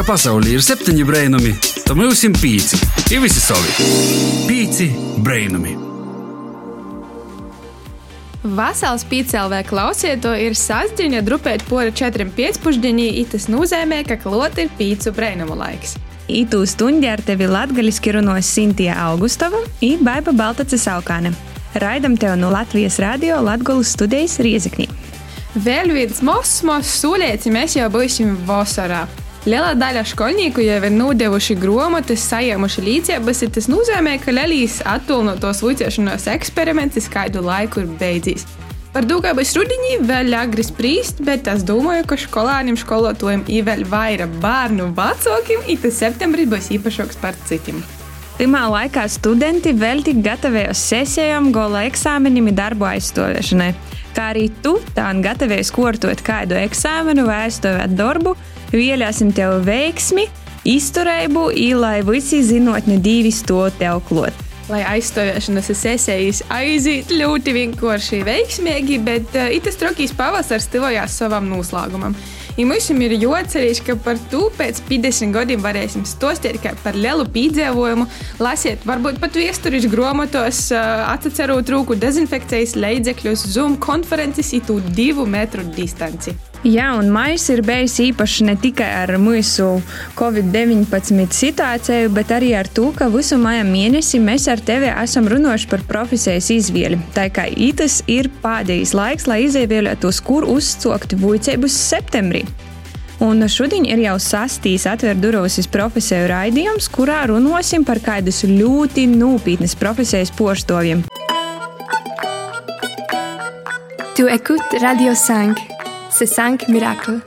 ka pasaulē ir septiņi brainami, tad mums ir pieci. Ir visi savi. Pieci brainami. Vasals pīcēlvē klausieto ir sastāvdaļa drupēt četriem piecpušdienī, it tas nozīmē, ka klot ir pīcu brainumu laiks. Itū stundi ar tevi latgaliski runos Sintija Augustova un Baiba Baltace Saukāne. Raidam tev no Latvijas radio Latgolas studijas Rieziknī. Vēl viens mazs sūlēts, mēs jau būsim vasarā. Liela daļa skolnieku jau ir nodevuši grāmatas, saņēmuši līdzekļus. Tas nozīmē, ka Lelijas attālinātos vicēšanās eksperiments kādu laiku ir beidzies. Par to, kā būs rudenī, vēl agri spriest, bet es domāju, ka skolāniem, skolotājiem ir vēl vairāk bērnu vecākiem, un tas septembrī būs īpašāks par citiem. Pirmā laikā studenti vēl tik gatavojās sesijām, gola eksāmenim un darbu aizstāvēšanai. Kā arī tu tā gatavojies kortot kādu eksāmenu vai aizstāvēt darbu, Vēlēsim tev veiksmi, izturību, lai visi zinātņu divi to tev klot. Lai aizstāvēšanas sesijas aiziet ļoti vienkārši veiksmīgi, bet uh, itas trokīs pavasars tuvojās savam noslēgumam. Ja mums ir jāatcerās, ka par to pēc 50 gadiem varēsim stostīt par lielu piedzīvojumu, lasiet, varbūt pat vēsturiski grāmatos, atcerot rūku dezinfekcijas līdzekļus, Zoom konferences, itu divu metru distanci. Jā, un maijs ir bijis īpašs ne tikai ar mūsu Covid-19 situāciju, bet arī ar to, ka visu maija mēnesi mēs ar tevi esam runājuši par profesijas izvēli. Tā kā ītas ir pēdējais laiks, lai izvēlētos, kur uzcokt vuicības septembrī. Un šodien ir jau sastīs atver durvis profesiju raidījums, kurā runāsim par kādus ļoti nopietnas profesijas poštoviem. Tu écoutes Radio 5 c'est 5 miracles.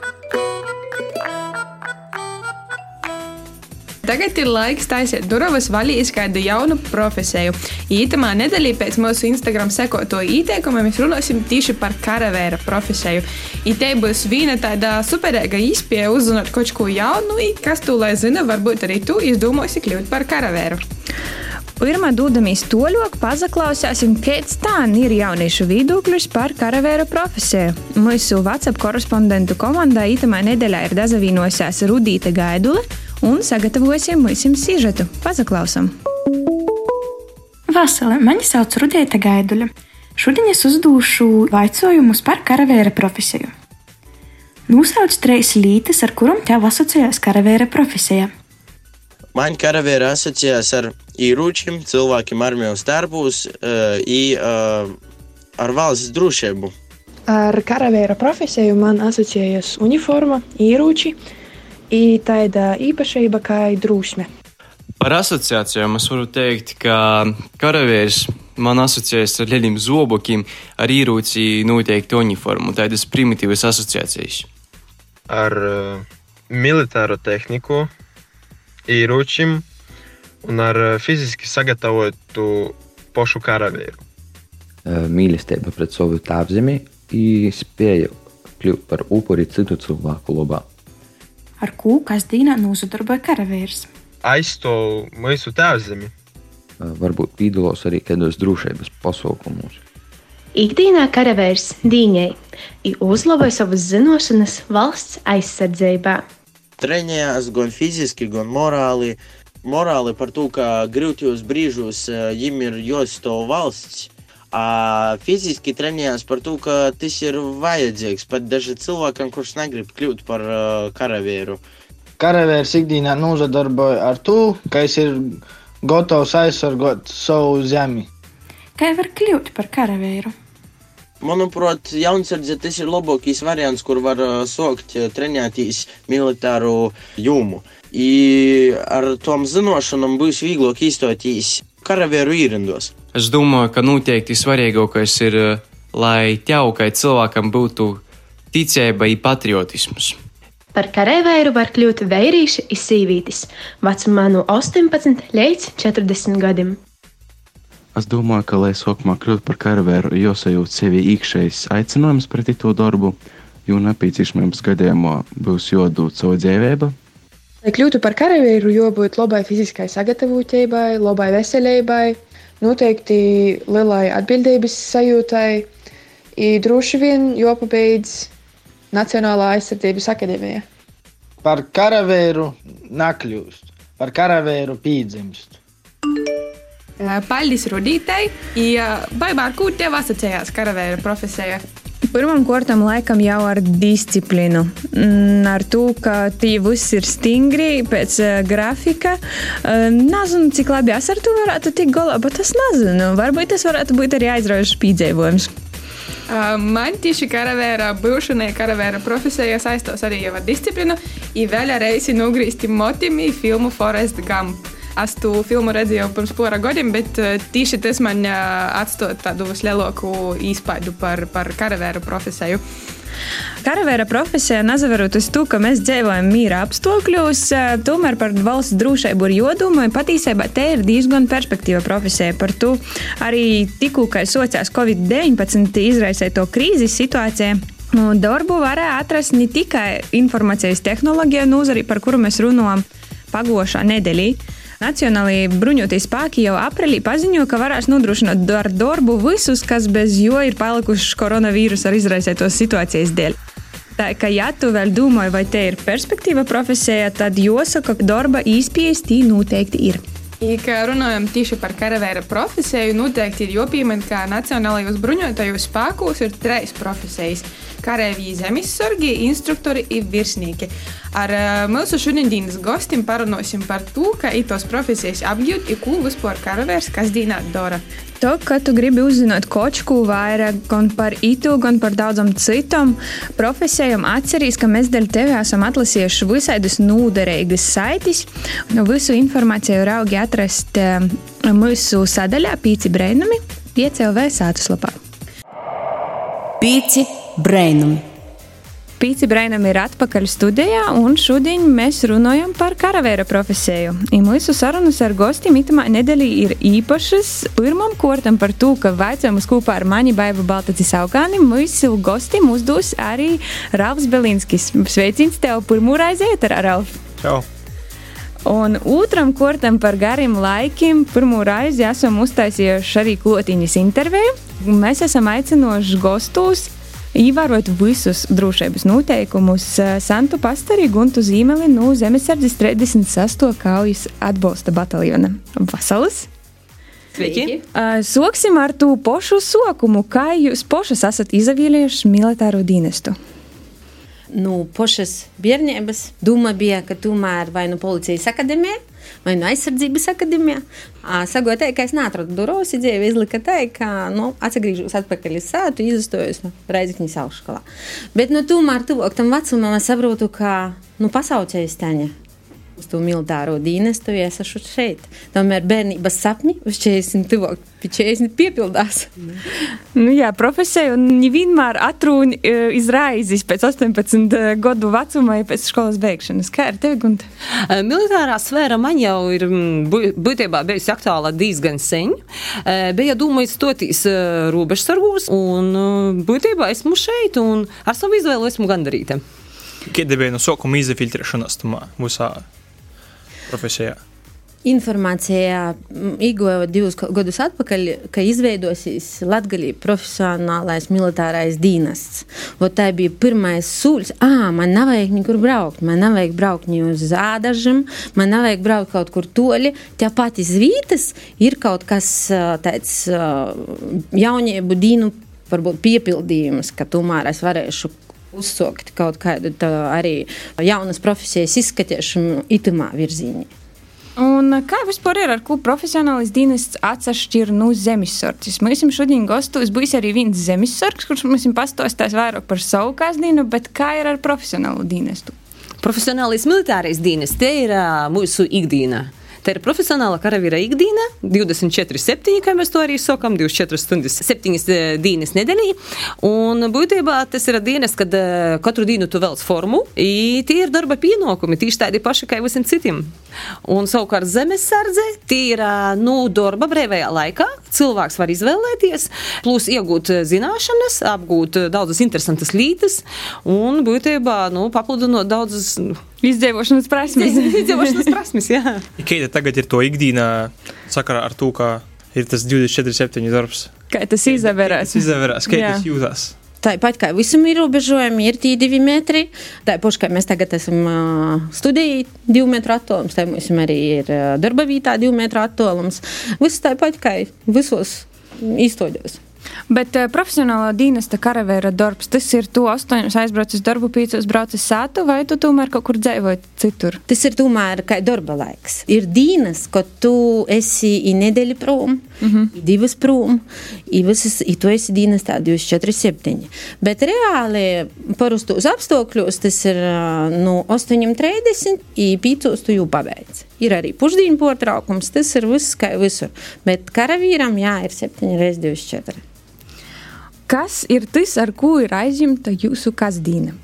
Tagad ir laiks taisīt durvis vaļā kādu jaunu profesiju. Ītamā nedēļā pēc mūsu Instagram sekoto ieteikumu mēs runāsim tieši par karavēra profesiju. Itē būs viena tāda superīga izpēja uzzināt kaut ko jaunu, kas tu lai zina, varbūt arī tu izdomāsi kļūt par karavēru. Pirmā dūdamies toļok, pazaklausāsim, kāds tā ir jauniešu viedokļus par karavēra profesiju. Mūsu WhatsApp korespondentu komandā itamā nedēļā ir dazavīnosies Rudīte Gaidule un sagatavosim mūsim sižetu. Pazaklausam! Vasarā mani sauc Rudīte Gaidule. Šodien es uzdūšu jautājumus par karavēra profesiju. Nosauc trīs lītes, ar kurām tev asociējas karavēra profesija. Man karavēra asociējās ar ieročiem, cilvēkiem armijas darbos, uh, uh, ar valsts drošību. Ar karavēra profesiju man asociējas uniforma, ieroči un tāda īpašība kā drūšme. Par asociācijām es varu teikt, ka karavīrs man asociējas ar lieliem zobokiem, ar ieroci noteikti uniformu, tādas primitīvas asociācijas. Ar uh, militāro tehniku, ieročim un ar eh, fiziski sagatavotu pošu karavīru. Eh, mīlestība pret savu tēvzemi un spēja kļūt par upuri citu cilvēku labā. Ar ko kasdienā nozadarboja karavīrs? Aizstāv mūsu tēvzemi. Eh, varbūt pīdalos arī kādos drošības pasaukumos. Ikdienā karavīrs dīņai uzlaboja savas zināšanas valsts aizsardzībā trenējās gan fiziski, gan morāli. Morāli par to, ka grūtos brīžos viņam ir jāstāv valsts. A, fiziski trenējās par to, ka tas ir vajadzīgs pat daži cilvēkam, kurš negrib kļūt par uh, karavīru. Karavīrs ikdienā nozadarbojas ar to, ka viņš ir gatavs aizsargāt savu zemi. Kā var kļūt par karavīru? Manuprāt, jaunsardze tas ir labākais variants, kur var uh, sākt uh, trenēties militāru jūmu. I ar tom zināšanām būs vieglāk izstāties karavīru īrindos. Es domāju, ka noteikti svarīgākais ir, uh, lai tev kā cilvēkam būtu ticība un patriotisms. Par karavīru var kļūt vērīši un sīvītis vecumā no 18 līdz 40 gadiem. Es domāju, ka, lai sākumā kļūtu par karavīru, jāsajūt sevi iekšējs aicinājums pret to darbu, jo nepieciešamības gadījumā būs jādod savu dzīvību. Lai kļūtu par karavīru, jābūt labai fiziskai sagatavotībai, labai veselībai, noteikti lielai atbildības sajūtai, un droši vien jāpabeidz Nacionālā aizsardzības akadēmija. Par karavīru nakļūst, par karavēru pīdzimst. Paldies Rudītei! Baigā, ar ko tev asociējās karavēra profesija? Pirmam kārtam laikam jau ar disciplīnu. Mm, ar to, ka tie visi ir stingri pēc uh, grafika. Uh, nezinu, cik labi es ar to varētu tikt galā, bet es nezinu. Varbūt tas varētu būt arī aizraujošs pīdzējums. Uh, man tieši karavēra, būšanai karavēra profesija saistos arī ar disciplīnu. I vēl reizi nogrīsti motīvi filmu Forest Gump. Es to filmu redzēju pirms pora gadiem, bet uh, tieši tas man uh, atstāja tādu lielāku īspaidu par, par karavēra profesiju. Karavēra profesija, nezaverot uz to, ka mēs dzīvojam mīra apstākļos, tomēr par valsts drošību ir jodomā. Patiesībā te ir diezgan perspektīva profesija. Par to arī tikko, kad sociās Covid-19 izraisīja to krīzes situāciju. Darbu varēja atrast ne tikai informācijas tehnoloģija nozari, par kuru mēs runājam pagošā nedēļā. Nacionālajie bruņotie spēki jau aprīlī paziņoja, ka varēs nodrošināt ar darbu visus, kas bez jo ir palikuši koronavīrusa ar izraisītos situācijas dēļ. Tā kā ja tu vēl domā, vai te ir perspektīva profesijā, tad jāsaka, ka darba īspējas tī noteikti ir. Ja runājam tieši par karavēra profesiju, noteikti ir jāpiemina, ka Nacionālajos bruņotajos spēkos ir trīs profesijas karavīri, zemesargi, instruktori un virsnieki. Ar uh, mūsu šodienas gostiem parunāsim par to, kā tos profesijas apgūt un ko vispār karavērs kasdienā dara. To, ka tu gribi uzzināt kočku vairāk gan par itu, gan par daudzam citam profesijām, atcerīs, ka mēs dēļ tevi esam atlasījuši visādus nūderīgus saitis. Visu informāciju raugi atrast mūsu sadaļā Pīci Breinumi, 5 LV sātuslapā. Pīci Brainami. Pīci Brainam ir atpakaļ studijā, un šodien mēs runājam par karavēra profesiju. Mūsu sarunas ar gostiem itamā nedēļā ir īpašas. Pirmam kortam par to, ka vaicojumus kopā ar mani Baivu Baltaci Saukāni mūsu gostiem uzdos arī Ralfs Belinskis. Sveicins tev pirmo reizi ēterā, Ralf! Čau! Un otram kortam par gariem laikiem pirmo reizi esam uztaisījuši arī klotiņas interviju. Mēs esam aicinoši gostus Ievērot visus drošības noteikumus, Santu Pastari Guntu Zīmeli no Zemesardzes 36. kaujas atbalsta bataljona. Vasalas! Sveiki! Soksim ar to pošu sokumu, kā jūs pošas esat izavīlējuši militāro dienestu. Nu, pošas bērnības doma bija, ka tomēr vai nu policijas akadēmija, vai no aizsardzības akadēmijā. Sagoja tā, ka es neatradu durvis, dzīve izlika tā, ka nu, atgriežos atpakaļ uz sātu, izstojos no Reizekņas augšskolā. Bet nu, tomēr tuvāk tam vecumam es saprotu, ka nu, pasaucējis teņa uz to militāro dienestu, ja es esmu šeit. Tomēr bērnības sapņi uz 40 tuvāk, pie 40 piepildās. Nu, jā, profesija nevienmēr atrūņ izraizis pēc 18 gadu vecuma, ja pēc skolas beigšanas. Kā ar tevi, Gunta? Militārā sfēra man jau ir būtībā bijusi aktuāla diezgan sen. Bija domājis stoties robežsargos, un būtībā esmu šeit, un ar savu izvēlu esmu gandarīta. Kāda bija no sākuma izfiltrēšanās mūsu profesijā? Informācija ieguva divus gadus atpakaļ, ka izveidosies Latvijas profesionālais militārais dienests. Tā bija pirmais solis. Ah, man nav vajag nekur braukt. Man nav vajag braukt ne uz zādažiem, man nav vajag braukt kaut kur toļi. Tāpat izvītas ir kaut kas tāds jauniebu dīnu varbūt piepildījums, ka tomēr es varēšu uzsākt kaut kādu arī jaunas profesijas izskatīšanu itamā virzienā. Un kā vispār ir ar ko profesionālis dienests atšķir no zemesardzes? Mēs jums šodien gastos būs arī viens zemesargs, kurš mums pastāstīs vairāk par savu kāsdienu, bet kā ir ar profesionālu dienestu? Profesionālais militārais dienests, te ir uh, mūsu ikdiena. Tā ir profesionāla karavīra ikdiena, 24-7, kā mēs to arī sakām, 24 stundas, 7 dienas nedēļā. Un būtībā tas ir dienas, kad katru dienu tu velc formu, un tie ir darba pienākumi, tieši tādi paši kā visiem citiem. Un savukārt zemesardze, tie ir nu, darba brīvajā laikā. Cilvēks var izvēlēties, plus iegūt zināšanas, apgūt daudzas interesantas lietas un būtībā nu, papildinot daudzas. Izdzīvošanas prasmes. Izdzīvošanas prasmes, jā. Kāda tagad ir to ikdienā sakarā ar to, ka ir tas 24-7 darbs? Kā tas izvērās? Tas izvērās, kā tas jūtas? Tāpat kā visam ir ierobežojumi, ir tie divi metri. Tāpat kā mēs tagad esam uh, studijā, divu metru attālums, tā mums arī ir uh, darba vietā divu metru attālums. Viss tāpat kā visos īstoļos. Bet uh, profesionālā dienesta karavēra darbs, tas ir tu astoņus aizbraucis darbu, pīcos braucis sātu, vai tu tomēr kaut kur dzīvoji citur? Tas ir tomēr kā darba laiks. Ir dienas, kad tu esi i nedēļa prom, mm -hmm. i divas prom, i, visas, i tu esi dienas tā 24, 7. Bet reāli parastos apstākļos tas ir no 8.30 i 5 tu jau pabeidz. Ir arī pusdienu portraukums, tas ir viss kā visur. Bet karavīram jā, ir 7 reizes 24. Kas ir tas, ar ko ir aizņemta jūsu kasdiena?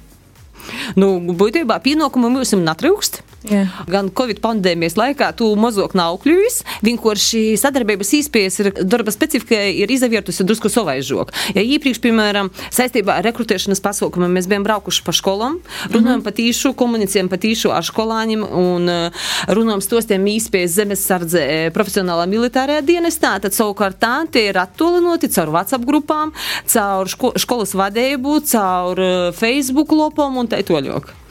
Nu, būtībā pienākumu mums netrūkst. Jā. Gan Covid pandēmijas laikā tu mazāk nav kļuvis. Vienkārši sadarbības īspējas ir darba specifika ir izavietusi drusku savaižok. Ja iepriekš, piemēram, saistībā ar rekrutēšanas pasaukumiem mēs bijām braukuši pa skolām, runājam pa tīšu, komunicējam pa tīšu ar skolāņiem un eh, runājam stostiem īspējas zemesardze eh, profesionālā militārajā dienestā, tad savukārt tā tie ir attolinoti caur WhatsApp grupām, caur ško skolas vadību, caur eh, Facebook lopām un tā toļok.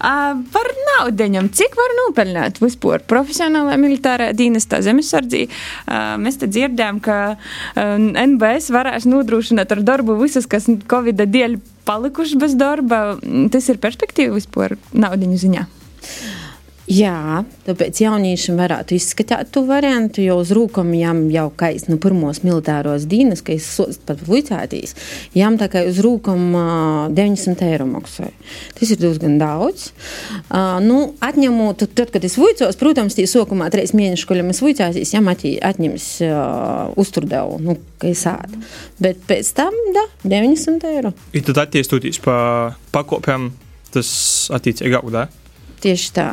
Par naudaņam, cik var nopelnīt vispār profesionālā militārā dienestā zemesardzī. Mēs te dzirdējām, ka NBS varēs nodrošināt ar darbu visus, kas Covid dēļ palikuši bez darba. Tas ir perspektīva vispār naudiņu ziņā. Jā, tāpēc jauniešiem varētu izskatīt to variantu, jo uz rūkām jām jau kais no nu, pirmos militāros dienas, ka es sost pat vicētīs, jām tā kā uz rūkām uh, 900 eiro maksāja. Tas ir diezgan daudz. Uh, nu, atņemot, tad, kad es vicos, protams, tie sokumā trīs mēnešu, ko mēs vicēsīs, jām atņems uh, uzturdevu, nu, ka es ādu. Bet pēc tam, da, 900 eiro. Ir tad attiestoties pa pakopēm, tas attiecīgi gaudā? Tieši tā.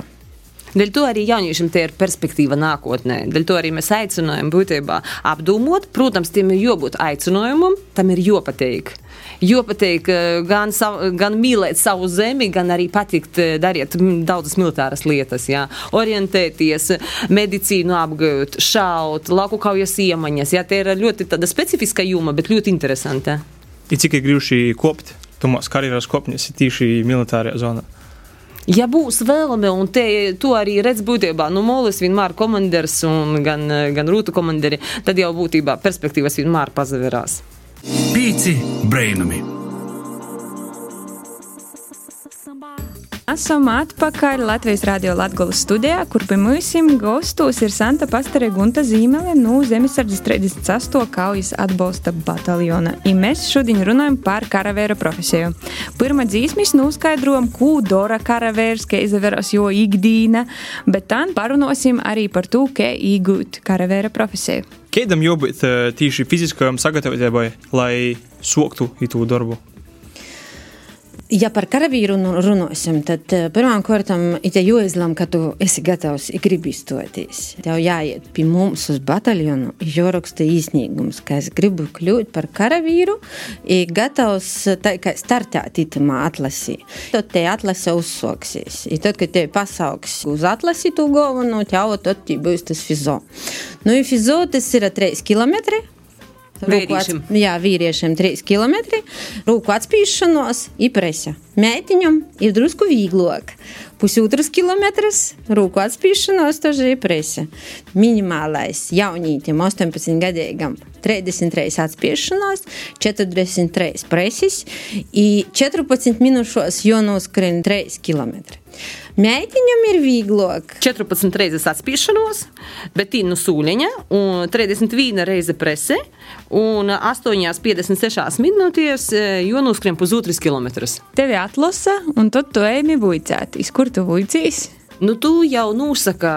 Dēļ to arī jauniešiem tie ir perspektīva nākotnē. Dēļ to arī mēs aicinājam būtībā apdomot. Protams, tiem ir jābūt aicinājumam, tam ir jāpateik. Jo pateikt, gan, savu, gan mīlēt savu zemi, gan arī patikt darīt daudzas militāras lietas. Jā. Orientēties, medicīnu apgūt, šaut, lauku kaujas iemaņas. Jā, tie ir ļoti specifiska joma, bet ļoti interesanta. Ir ir grūti kopt, Tomās karjeras kopņas ir tīši militārajā zonā. Ja būs vēlme, un te, to arī redz būtībā, nu, Molis vienmēr komandieris un gan, gan Rūta komandieri, tad jau būtībā perspektīvas vienmēr pazaverās. Pīci brainami! Esam atpakaļ Latvijas Rādio Latvijas studijā, kur pie mums gastos ir Santa Pastere Gunta Zīmele no Zemesardzes 38. kaujas atbalsta bataljona. I mēs šodien runājam par karavēra profesiju. Pirmā dzīsmis noskaidrojam, ko dara karavērs, kā izaveras jo ikdīna, bet tad parunāsim arī par to, kā iegūt karavēra profesiju. Kādam jābūt tīši fiziskajam sagatavotībai, lai soktu itu darbu? Ja par karavīru runāsim, tad eh, pirmām kārtām ir jāizlemj, ka tu esi gatavs gribi izstoties. Tev jāiet pie mums uz bataljonu, jāraksta īsnīgums, ka es gribu kļūt par karavīru, ir gatavs startēt itamā atlasī. Tad te atlase uzsoksies. I tad, kad te pasauks uz atlasi tu galveno, tev tad būs tas fizo. Nu, fizo tas ir 3 km. Vīriešiem. Ats, jā, vīriešiem 3 km. Rūku atspīšanos, ipresa. Mētiņam ir drusku vieglāk. Pusotras kilometras rūku atspīšanos, tas ir ipresa. Minimālais jaunītim 18 gadīgam 33 atspiešanās, 43 preses, 14 minūšos jonoskrien 3 km. Meitiņam ir vieglāk. 14 reizes atspiešanos, bet tīnu sūļiņa, un 31 reize prese, un 8,56 minūtēs jonoskrien pusotras km. Tevi atlasa, un tad tu ejami vuicētīs. Kur tu vuicīs? Nu, tu jau nosaka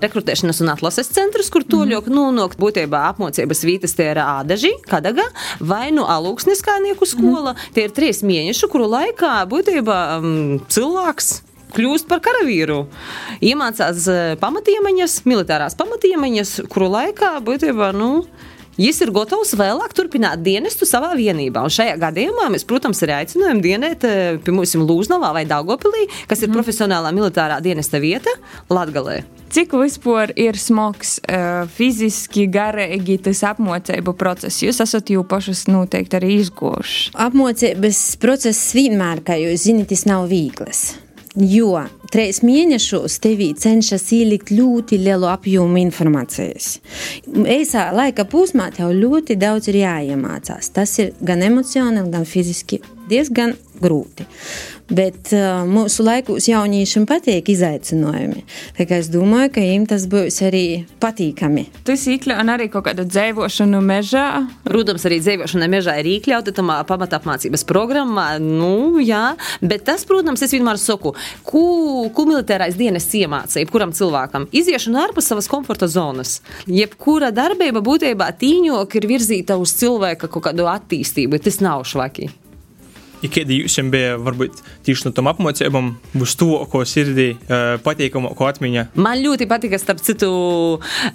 rekrutēšanas un atlases centrus, kur to ļoti mm. nonākt. Būtībā apmācības vietas tie ir ādaži, kadaga vai nu alūksnes kājnieku skola. Mm. Tie ir trīs mēneši, kuru laikā būtībā um, cilvēks kļūst par karavīru. Iemācās pamatiemaņas, militārās pamatiemaņas, kuru laikā būtībā. Nu, Jis ir gatavs vēlāk turpināt dienestu savā vienībā. Un šajā gadījumā mēs, protams, arī aicinām dienēt pie mums Lūznavā vai Daugopilī, kas ir mm. profesionālā militārā dienesta vieta Latgalē. Cik vispār ir smags uh, fiziski, garīgi tas apmācību process? Jūs esat jau pašas noteikti arī izgojuši. Apmācības process vienmēr, kā jūs zināt, tas nav viegls. Jo trīs mēnešos tevī cenšas ielikt ļoti lielu apjomu informācijas. Eisā laika posmā tev ļoti daudz ir jāiemācās. Tas ir gan emocionāli, gan fiziski diezgan grūti. Bet uh, mūsu laikos jauniešiem patīk izaicinājumi. Es domāju, ka viņiem tas būs arī patīkami. Tas iekļauj arī kaut kādu dzīvošanu mežā. Protams, arī dzīvošana mežā ir iekļauta tamā pamatapmācības programmā. Nu, jā, bet tas, protams, es vienmēr saku, ko, ko militārais dienas iemācīja kuram cilvēkam. Iziešana ārpus savas komforta zonas. Jebkura darbība būtībā tīņok ir virzīta uz cilvēka kaut kādu attīstību. Tas nav švaki. Ja kādi jums bija varbūt tieši no tam apmācībām, būs to, ko sirdī patīkamāko atmiņā? Man ļoti patika, starp citu,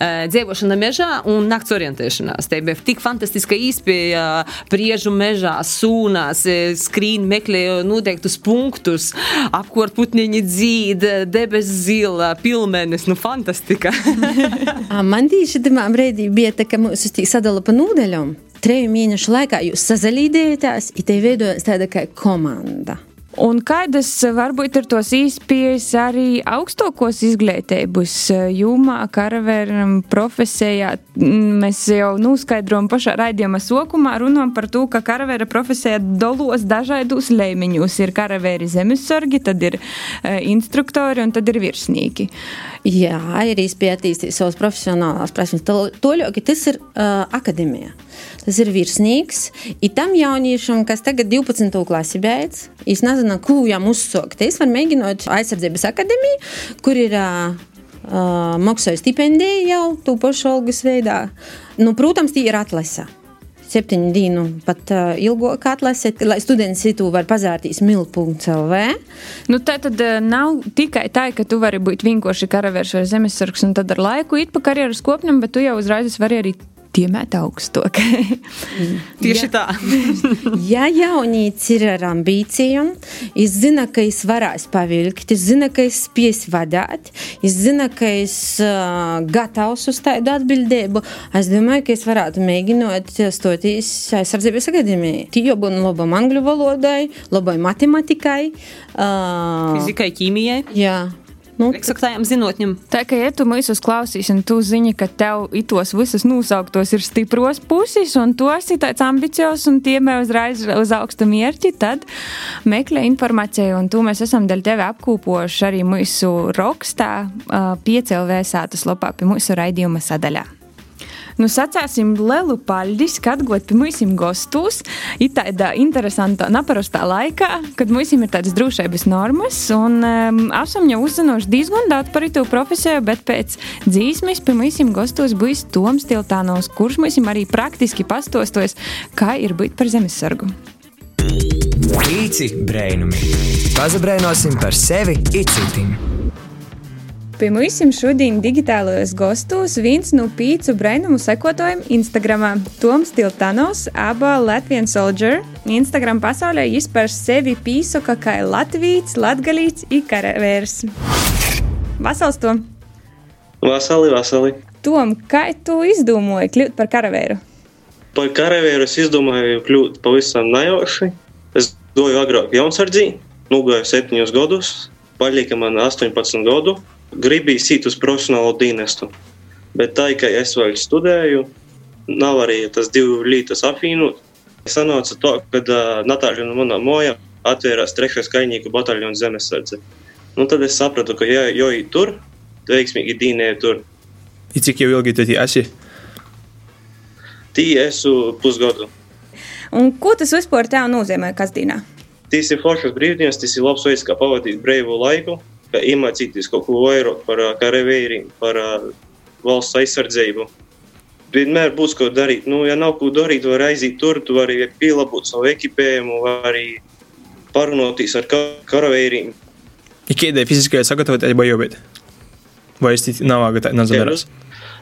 dzīvošana mežā un nakts orientēšanās. Te bija tik fantastiska īspēja priežu mežā, sūnās, skrīn meklēju noteiktus punktus, apkort putniņi dzīd, debes zila, pilmenis, nu fantastika. Man tieši tamā brīdī bija tā, ka mūs sadala pa nūdeļom treju mēnešu laikā jūs sazalīdējāties, un te veidojas tāda kā komanda. Un kādas varbūt ir tos īspējas arī augstākos izglītības jomā, karavēram profesijā? Mēs jau noskaidrojam pašā raidījuma sokumā, runājam par to, ka karavēra profesija dalos dažādos līmeņos. Ir karavēri zemesargi, tad ir uh, instruktori un tad ir virsnīgi. Jā, ir īspēja attīstīt savas profesionālās prasmes. Toļoki tas ir uh, akadēmija. Tas ir virsnīgs. Ir tam jauniešam, kas tagad 12. klasi beidz, es nezinu, ko viņam uzsākt. Es varu mēģināt aizsardzības akadēmiju, kur ir uh, uh, maksāju stipendiju jau to pašu algas veidā. Nu, protams, tie ir atlasa septiņu dienu, pat uh, ilgāk atlase, lai students to var pazārtīs mil.lv. Nu, tā tad uh, nav tikai tā, ka tu vari būt vienkārši karavīrs vai zemesargs un tad ar laiku it pa karjeras kopņam, bet tu jau uzreiz vari arī tiemēt augstāk. Tieši tā. ja jaunīts ir ar ambīcijām, es zinu, ka es varēšu pavilkt, es zinu, ka es spēs vadīt, es zinu, ka es uh, gatavs uz tādu atbildību, es domāju, ka es varētu mēģināt stoties aizsardzības akadēmijai. Tie jau būtu labam angļu valodai, labai matematikai, uh, fizikai, ķīmijai. Jā. Nu, Eksaktajam zinotņam. Tā kā, ja tu mūsu klausīs, un tu zini, ka tev itos visus nosauktos ir stipros puses, un tu esi tāds ambiciozs un tiemē uzreiz uz augstu mērķi, tad meklē informāciju, un to mēs esam dēļ tevi apkūpojuši arī mūsu rakstā, piecēlvē sātas lopā pie mūsu raidījuma sadaļā. Nu, sacāsim lielu paļģis, kad atgot pie mums gostus. Ir tāda interesanta, neparastā laikā, kad mums ir tādas drošības normas. Un um, esam jau uzzinājuši diezgan daudz par to profesiju, bet pēc dzīsmes pie mums gostos būs Toms Tiltānovs, kurš mums arī praktiski pastostos, kā ir būt par zemesargu. Pīci brēnumi. Pazabrēnosim par sevi itcitim. Pie mums šodien digitālajos gastos viens no pīcu brainumu sekotājiem Instagram. Toms Tiltanovs, aba Latvijas soldier. Instagram pasaulē viņš par sevi pīsoka kā Latvijas, Latgalīts un karavērs. Vasals Tom! Vasali, vasali! Tom, kā tu izdomāji kļūt par karavēru? Par karavēru es izdomāju kļūt pavisam nejauši. Es doju agrāk jaunsardzī, nogāju septiņus gadus, palika man 18 gadu gribīs iet uz profesionālo dienestu. Bet tā, ka es vēl studēju, nav arī tas divu lītas apvienot. Sanāca to, ka uh, Natāļa no manām mojām atvērās trešais kaņīgu bataljonu zemesardze. Nu, tad es sapratu, ka jā, jo ir tur, veiksmīgi dīnēju tur. I cik jau ilgi tu esi? Tī esmu pusgadu. Un ko tas vispār tev nozīmē kasdīnā? Tas ir foršas brīvdienas, tas ir labs veids, kā pavadīt brīvu laiku ka iemācīties kaut ko vairāk par karavīriem, par valsts aizsardzību. Vienmēr būs ko darīt. Nu, ja nav ko darīt, var aiziet tur, tu vari pielāgot savu ekipējumu, var arī parunāties ar karavīriem. Ir fiziskā sagatavotība jābūt? Vai es nav agata nezadarās?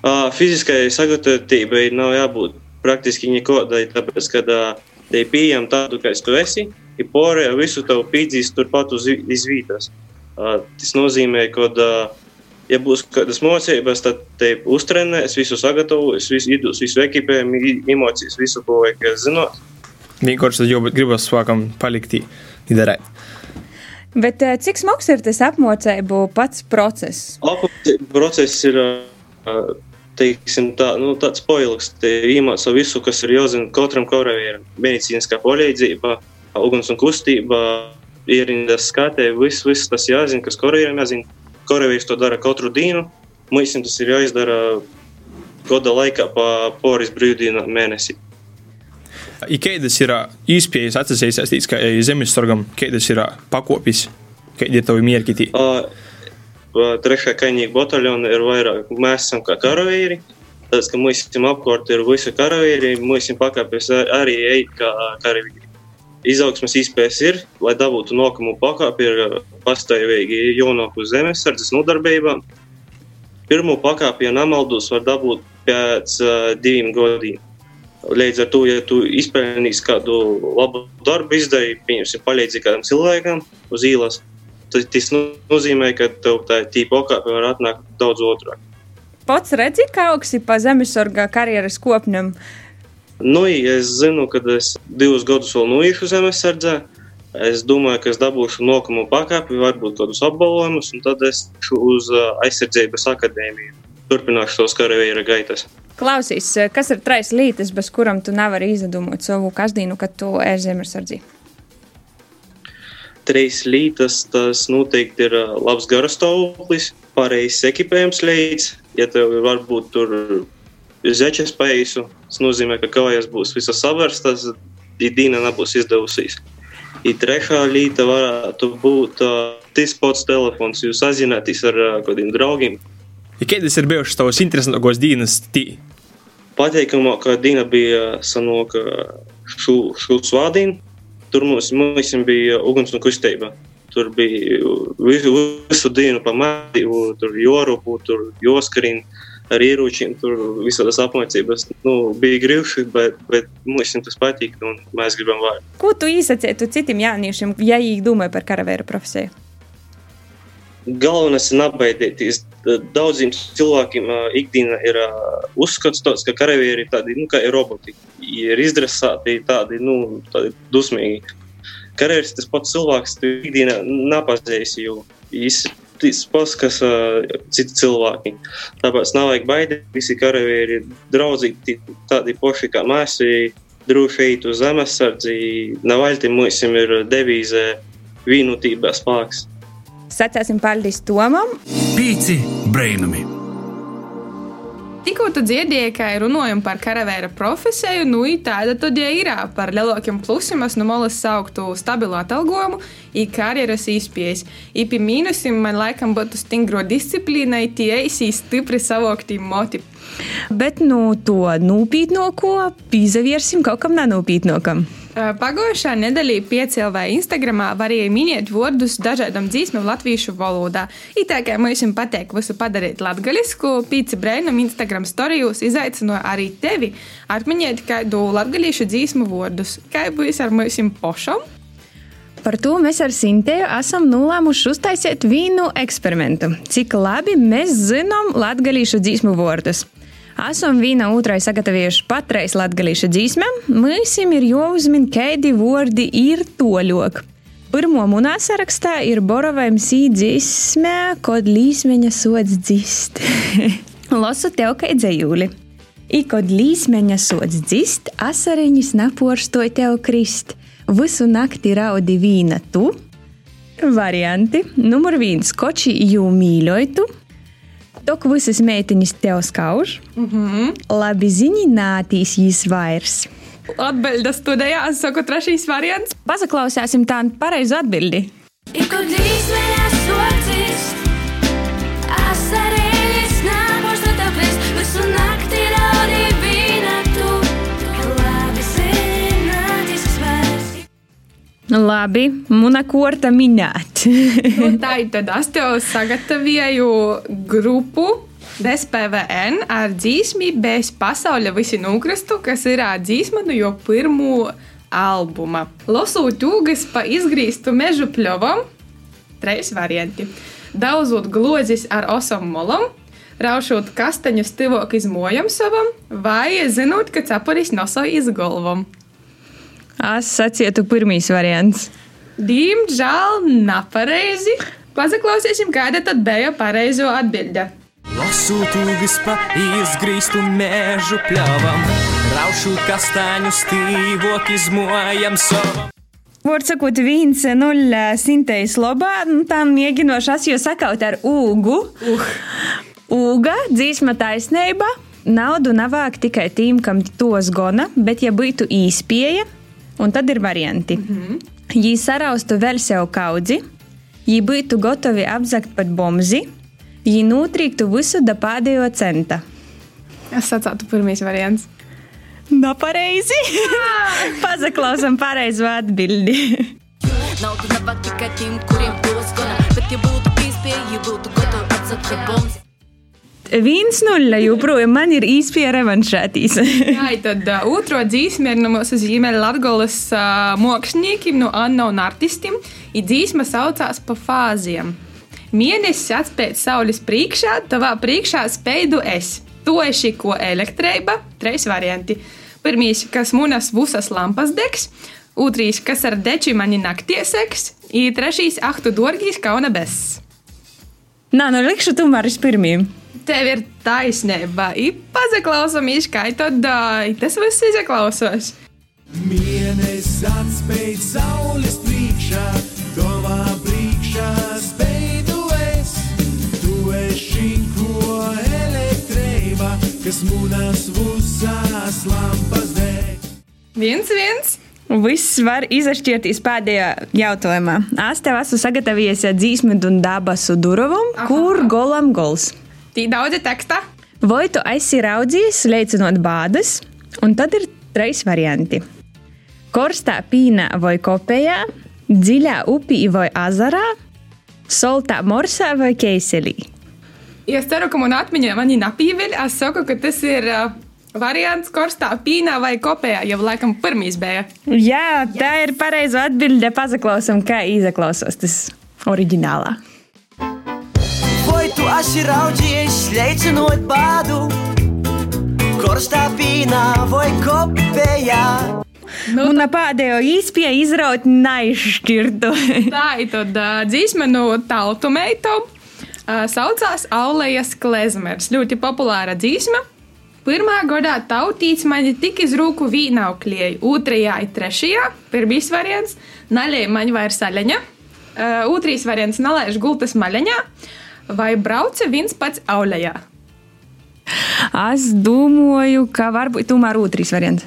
Uh, fiziskai sagatavotībai nav jābūt praktiski nekādai, tāpēc, ka uh, te pieejam tādu, kāds tu esi, ir pārējā visu tavu pīdzīs turpat uz izvītas. Tas nozīmē, ka, ja būs kādas mocības, tad te uztrenēs, visu sagatavos, visu idus, visu ekipējumu, emocijas, visu, ko vajag zināt. Vienkārši tad jau gribas spēkam palikt izdarīt. Bet cik smags ir tas apmācību pats process? Apmācību process ir teiksim, tā, nu, tāds poilgs. Te iemāca visu, kas ir jāzina katram karavīram. Medicīniskā palīdzība, uguns un kustība, ierindas skatē, viss, viss tas jāzina, kas karavīram jāzina. Karavīrs to dara katru dienu. Mums tas ir jāizdara gada laikā pa poris brīvdienu mēnesi. Kādas ir īspējas atsaistīts, ka zemesargam, kādas ir pakopis, kādi ir tavi mērķi? Trešā kaņģīga bataljona ir vairāk. Mēs esam kā karavīri. Tas, ka esam apkārt ir visi karavīri, mēs esam pakāpēs arī eit kā karavīri. Izaugsmes iespējas ir, lai dabūtu nākamo pakāpi, ir pastāvīgi jānāk uz zemesardzes nodarbībām. Pirmo pakāpi, ja nemaldos, var dabūt pēc uh, diviem gadiem. Līdz ar to, ja tu izpelnīsi kādu labu darbu, izdarīji, pieņemsim, palīdzību kādam cilvēkam uz ielas, tad tas nozīmē, ka tev tā tīpa pakāpe var atnākt daudz otrāk. Pats redzi, kā augsts ir pa zemesarga karjeras kopnam. Nu, ja es zinu, ka es divus gadus vēl noiešu zemesardzē. Es domāju, ka es dabūšu nākamo pakāpi, varbūt kādus apbalvojumus, un tad es iešu uz uh, aizsardzības akadēmiju. Turpināšu tos karavīra gaitas. Klausīs, kas ir trīs lietas, bez kurām tu nevari izdomāt savu kasdienu, kad tu esi zemesardzī? Trīs lietas, tas noteikti ir uh, labs garastāvoklis, pareizs ekipējums līdz, ja tev varbūt tur zečes paisu, tas nozīmē, ka kājas būs visas savērstas, ja dīna nebūs izdevusies. I trešā lieta varētu būt uh, tas pats telefons, jūs sazināties ar uh, kādiem draugiem. Ja kādas ir bijušas tavas interesantākās dienas? Tī? Pateikamākā diena bija sanoka šo, šo svādīnu. Tur mums, mums bija uguns un kustība. Tur bija visu, visu dienu pamātību, tur jorupu, tur joskarīnu ar ieročiem, tur visādas apmācības. Nu, bija grūti, bet, bet mums tas patīk un mēs gribam vairāk. Ko tu īsacētu citiem jauniešiem, ja viņi domā par karavēru profesiju? Galvenais ir nebaidīties. Daudziem cilvēkiem ikdiena ir uzskats tāds, ka karavīri ir tādi, nu, kā ir roboti. Ir izdresēti, tādi, nu, tādi dusmīgi. Karavīrs tas pats cilvēks, tu ikdienā nepazīst, jo viņš pats, kas uh, citi cilvēki. Tāpēc nav vajag baidīt. Visi karavīri ir draudzīgi, tādi paši kā mēs. Droši eit uz zemesardzi, navaļti mums ir devīze vienotībā spēks. Sacēsim paldies Tomam. Pīci brainami. Tikko tu dzirdēji, ka runājam par karavēra profesiju, nu tāda tad ir par lielākiem plusiem. Es no malas sauktu stabilu atalgojumu, ir karjeras izpējas. Ir pie mīnusiem man laikam būtu stingro disciplīnai, tie eisīs stipri savokti moti. Bet nu to nopietnāko pīzaviersim kaut kam nenopītnākam. Pagājušā nedēļā piecēlā Instagramā varēja minēt vārdus dažādām dzīsmēm latviešu valodā. It kā kā mums patīk visu padarīt latviešu, pīci brēnam Instagram storijos izaicināja arī tevi atminēt kādu latviešu dzīsmu vārdus. Kā būs ar mums pošam? Par to mēs ar Sintēju esam nolēmuši uztaisīt vienu eksperimentu. Cik labi mēs zinām latviešu dzīsmu vārdus. Esam viena otrai sagatavojuši patreiz latgalīša dzīsmēm, mums ir jāuzmin, kādi vārdi ir toļok. Pirmo munā sarakstā ir Borovajam sīdzīsmē, kod līsmeņa sods dzist. Losu tev kā dzējūli. I kod līsmeņa sods dzist, asariņas naporstoj tev krist. Visu nakti raudi vīna tu. Varianti. Numur viens - koči jū mīļoju. Tok visas meitiņas tev skauž. Mm -hmm. Labi ziņi nātīs jīs vairs. Atbildes studijā, es saku, trešais variants. Pasaklausāsim tā pareizu atbildi. Ir kur līsmējās sodzis, asarēļas Labi, muna korta minēt. nu, tā ir tad es tev sagatavoju grupu. DSPVN ar dzīsmi bez pasaules visi nukristu, kas ir dzīsma no jau pirmo albuma. Losūt jūgas pa izgrīstu mežu pļovam, trīs varianti. daudzot glozis ar osam molam, raušot kastaņu stivok iz mojam savam, vai zinot, ka capuris noso iz golvam. Es sacietu pirmīs variants. Diemžēl nepareizi. Paklausīsim, kāda tad bija pareizo atbilde. Lasu tūgas pa izgrīstu mēžu pļavam, raušu kastāņu stīvok izmojam savam. Vārds sakot, viens nulle sintējas labā, nu, tam mēģinošas, jo sakaut ar ūgu. Uh. Ūga, dzīsma taisnība. Naudu navāk tikai tiem, kam tos gona, bet ja būtu īspēja, Un tad ir varianti. Mm -hmm. Ja saraustu vēl sev kaudzi, ja būtu gatavi apzakt pat bomzi, ja notrīktu visu da pēdējo centa. Es sacītu, pirmais variants. No pareizi! Ah! Pazaklausam pareizo atbildi. Naudu nav tikai tiem, kuriem to skona, bet ja būtu pīspēji, ja būtu gatavi apzakt pat bomzi. 1-0 joprojām man ir īstenībā revanšētīs. Jā, tad uh, otro dzīsmi ir no mūsu zīmēļa Latgolas uh, māksliniekiem, no Anna un artistim. Ir dzīsma saucās pa fāziem. Mienesis atspēj saules priekšā, tavā priekšā spēju es. To ir šī ko elektrība, trīs varianti. Pirmīs, kas munas visas lampas degs, otrs, kas ar deču mani naktī seks, ir trešais, ahtu dorgīs kauna bez. Nā, nu likšu tomēr uz pirmiem. Tev ir taisnība. Tad uh, tas viss izaklausos. Mēnesis atspēj saules priekšā, tavā priekšā spēju es. Tu esi ko elektrība, kas mūnas vusās lampas deg. Viens, viens. Viss var izšķirties pēdējā jautājumā. Es tev esmu sagatavojis dzīsmu un dabasu durvīm, kur golam gols. Tī daudz teksta. Vai tu esi raudzījis, leicinot bādas, un tad ir trīs varianti. Korstā pīnā vai kopējā, dziļā upī vai azarā, soltā morsā vai keiselī. Es ceru, ka man atmiņā man ir napīveļ, es saku, ka tas ir uh, variants korstā pīnā vai kopējā, jau laikam pirmīs bija. Jā, tā ir pareiza atbilde. Pazaklausam, kā izaklausās tas oriģinālā. Tu esi raudzījis, leicinot bādu, korstā pīnā vai kopējā? Nu, un pēdējo īspēju izraut neizšķirtu. Tā ir tad dzīsme no tautu meitu. Uh, saucās Aulejas klezmers. Ļoti populāra dzīsme. Pirmā gadā tautīts mani tik iz rūku vīnaukļieju, otrajā ir trešajā, pirmīs variants, naļēja man vairs saļaņa, uh, otrīs variants nalaiž gultas maļaņā, vai brauca viens pats aulējā. Es domāju, ka varbūt tomēr otrs variants.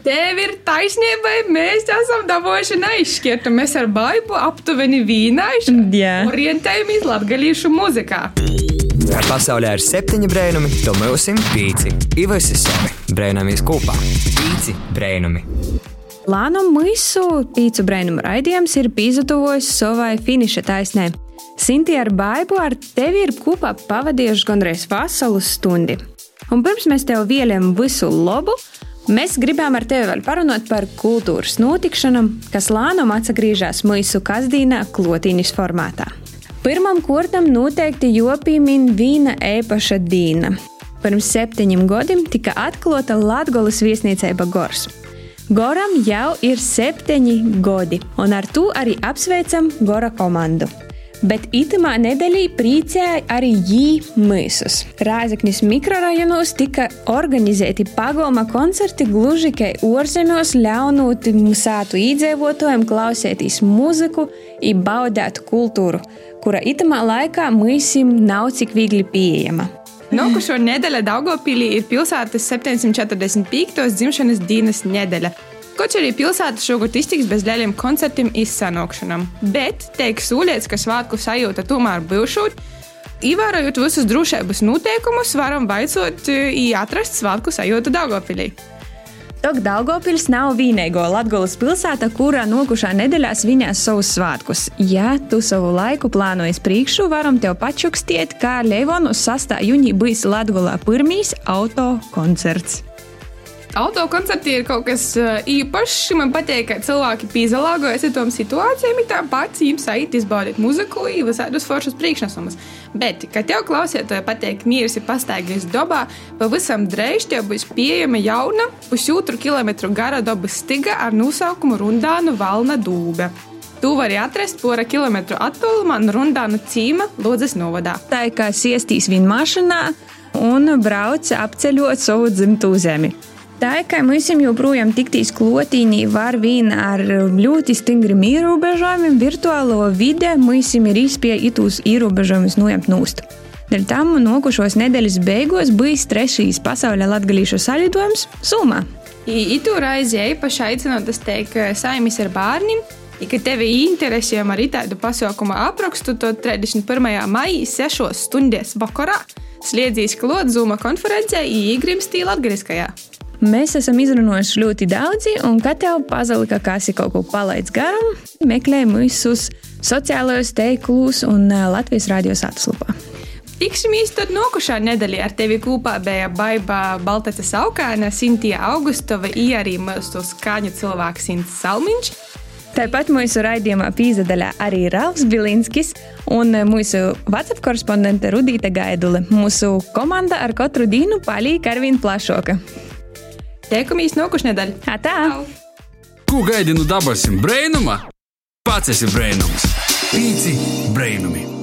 Tev ir taisnība, mēs esam dabūjuši neizšķirtu. Mēs ar baidu aptuveni vīnājuši, orientējamies latgalīšu muzikā. Pasaulē ir septiņi brēnumi, to mēs esam pīci. Ivasi savi brēnamies kopā. Pīci brēnumi. Lānu mūsu pīcu brēnumu raidījums ir pīzutuvojis savai finiša taisnē. Sinti ar baidu ar tevi ir kopā pavadījuši gandrīz veselu stundi. Un pirms mēs tev vielam visu labu, mēs gribam ar tevi vēl parunāt par kultūras notikšanām, kas lānām atgriežas mūsu kasdīnā klotīņas formātā. Pirmam kārtam noteikti jopīmin vīna īpaša dīna. Pirms septiņiem gadiem tika atklāta Latvijas viesnīcība Gors. Goram jau ir septiņi gadi, un ar to arī apsveicam Gora komandu. Bet itamā nedēļā priecēja arī jī mūsus. Rāzaknis mikrorajonos tika organizēti pagalma koncerti gluži kā ārzemēs, ļaunot mūsētu iedzīvotājiem klausēties mūziku un baudēt kultūru, kura itamā laikā mūsim nav cik viegli pieejama. Nākošo nedēļu Daugopilī ir pilsētas 745. dzimšanas dienas nedēļa. Kaut arī pilsēta šogad iztiks bez lieliem koncertiem izsanākšanām, bet teiks sūliets, ka svētku sajūta tomēr būšot. Ievērojot visus drošības noteikumus, varam vaicot, atrast svētku sajūtu Daugopilī. Tok Daugopils nav vienīgo Latvijas pilsēta, kurā nokušā nedēļā svinēs savus svētkus. Ja tu savu laiku plānojies priekšu, varam tev pačukstiet, kā Leivonu 6. jūnija būs Latvijā pirmīs auto koncerts. Autokoncerti ir kaut kas eh, īpašs. Man patīk, ka cilvēki pīzalāgojas ar tām situācijām, ir tāpat jums aiziet izbaudīt muziku, visādus foršus priekšnesumus. Bet, kad tev klausītāji patīk, mīrs ir pastaigājis dabā, pavisam drīz tev būs pieejama jauna pusotru kilometru gara dabas stiga ar nosaukumu Rundānu Valna dūbe. Tu vari atrast pora kilometru attālumā no Rundānu cīma Lūdzes novadā. Tā kā siestīs viņa mašīnā un brauc apceļot savu dzimtu zemi. Tā kā mums joprojām tiktīs klotīnī, var vien ar ļoti stingriem ierobežojumiem, virtuālo vide mums ir izspēja itūs ierobežojumus noņemt nūst. Dēļ tam nokušos nedēļas beigās bijis trešais pasaules latgalīšu salidojums Sumā. Itu reizi īpaši aicinot, es teiktu, saimis ar bērniem. Ja ka tevi interesē arī tādu pasaukumu aprakstu, tad 31. maijā 6 stundās vakarā sliedzīs klāt Zuma konferencē Īgrimstī Latgaliskajā. Mēs esam izrunājuši ļoti daudzi, un kad tev pazalika, kas ir kaut ko palaidis garām, meklē mūsu sociālajos teiklus un ā, Latvijas radios atslupā. Tiksimies tad nokušā nedēļā ar tevi kopā bija Baiba Baltaca Saukāna, Sintija Augustova, arī mūsu skaņu cilvēks Sints Salmiņš. Tāpat mūsu raidījumā pīzdaļā arī Ralfs Bilinskis un mūsu WhatsApp korespondente Rudīta Gaidule. Mūsu komanda ar katru dienu palīk ar vien plašāka. Tiekamies nokušnedēļ! Atā! Ko gaidi no dabasim brēnuma? Pats esi brēnums. Pīci brēnumi.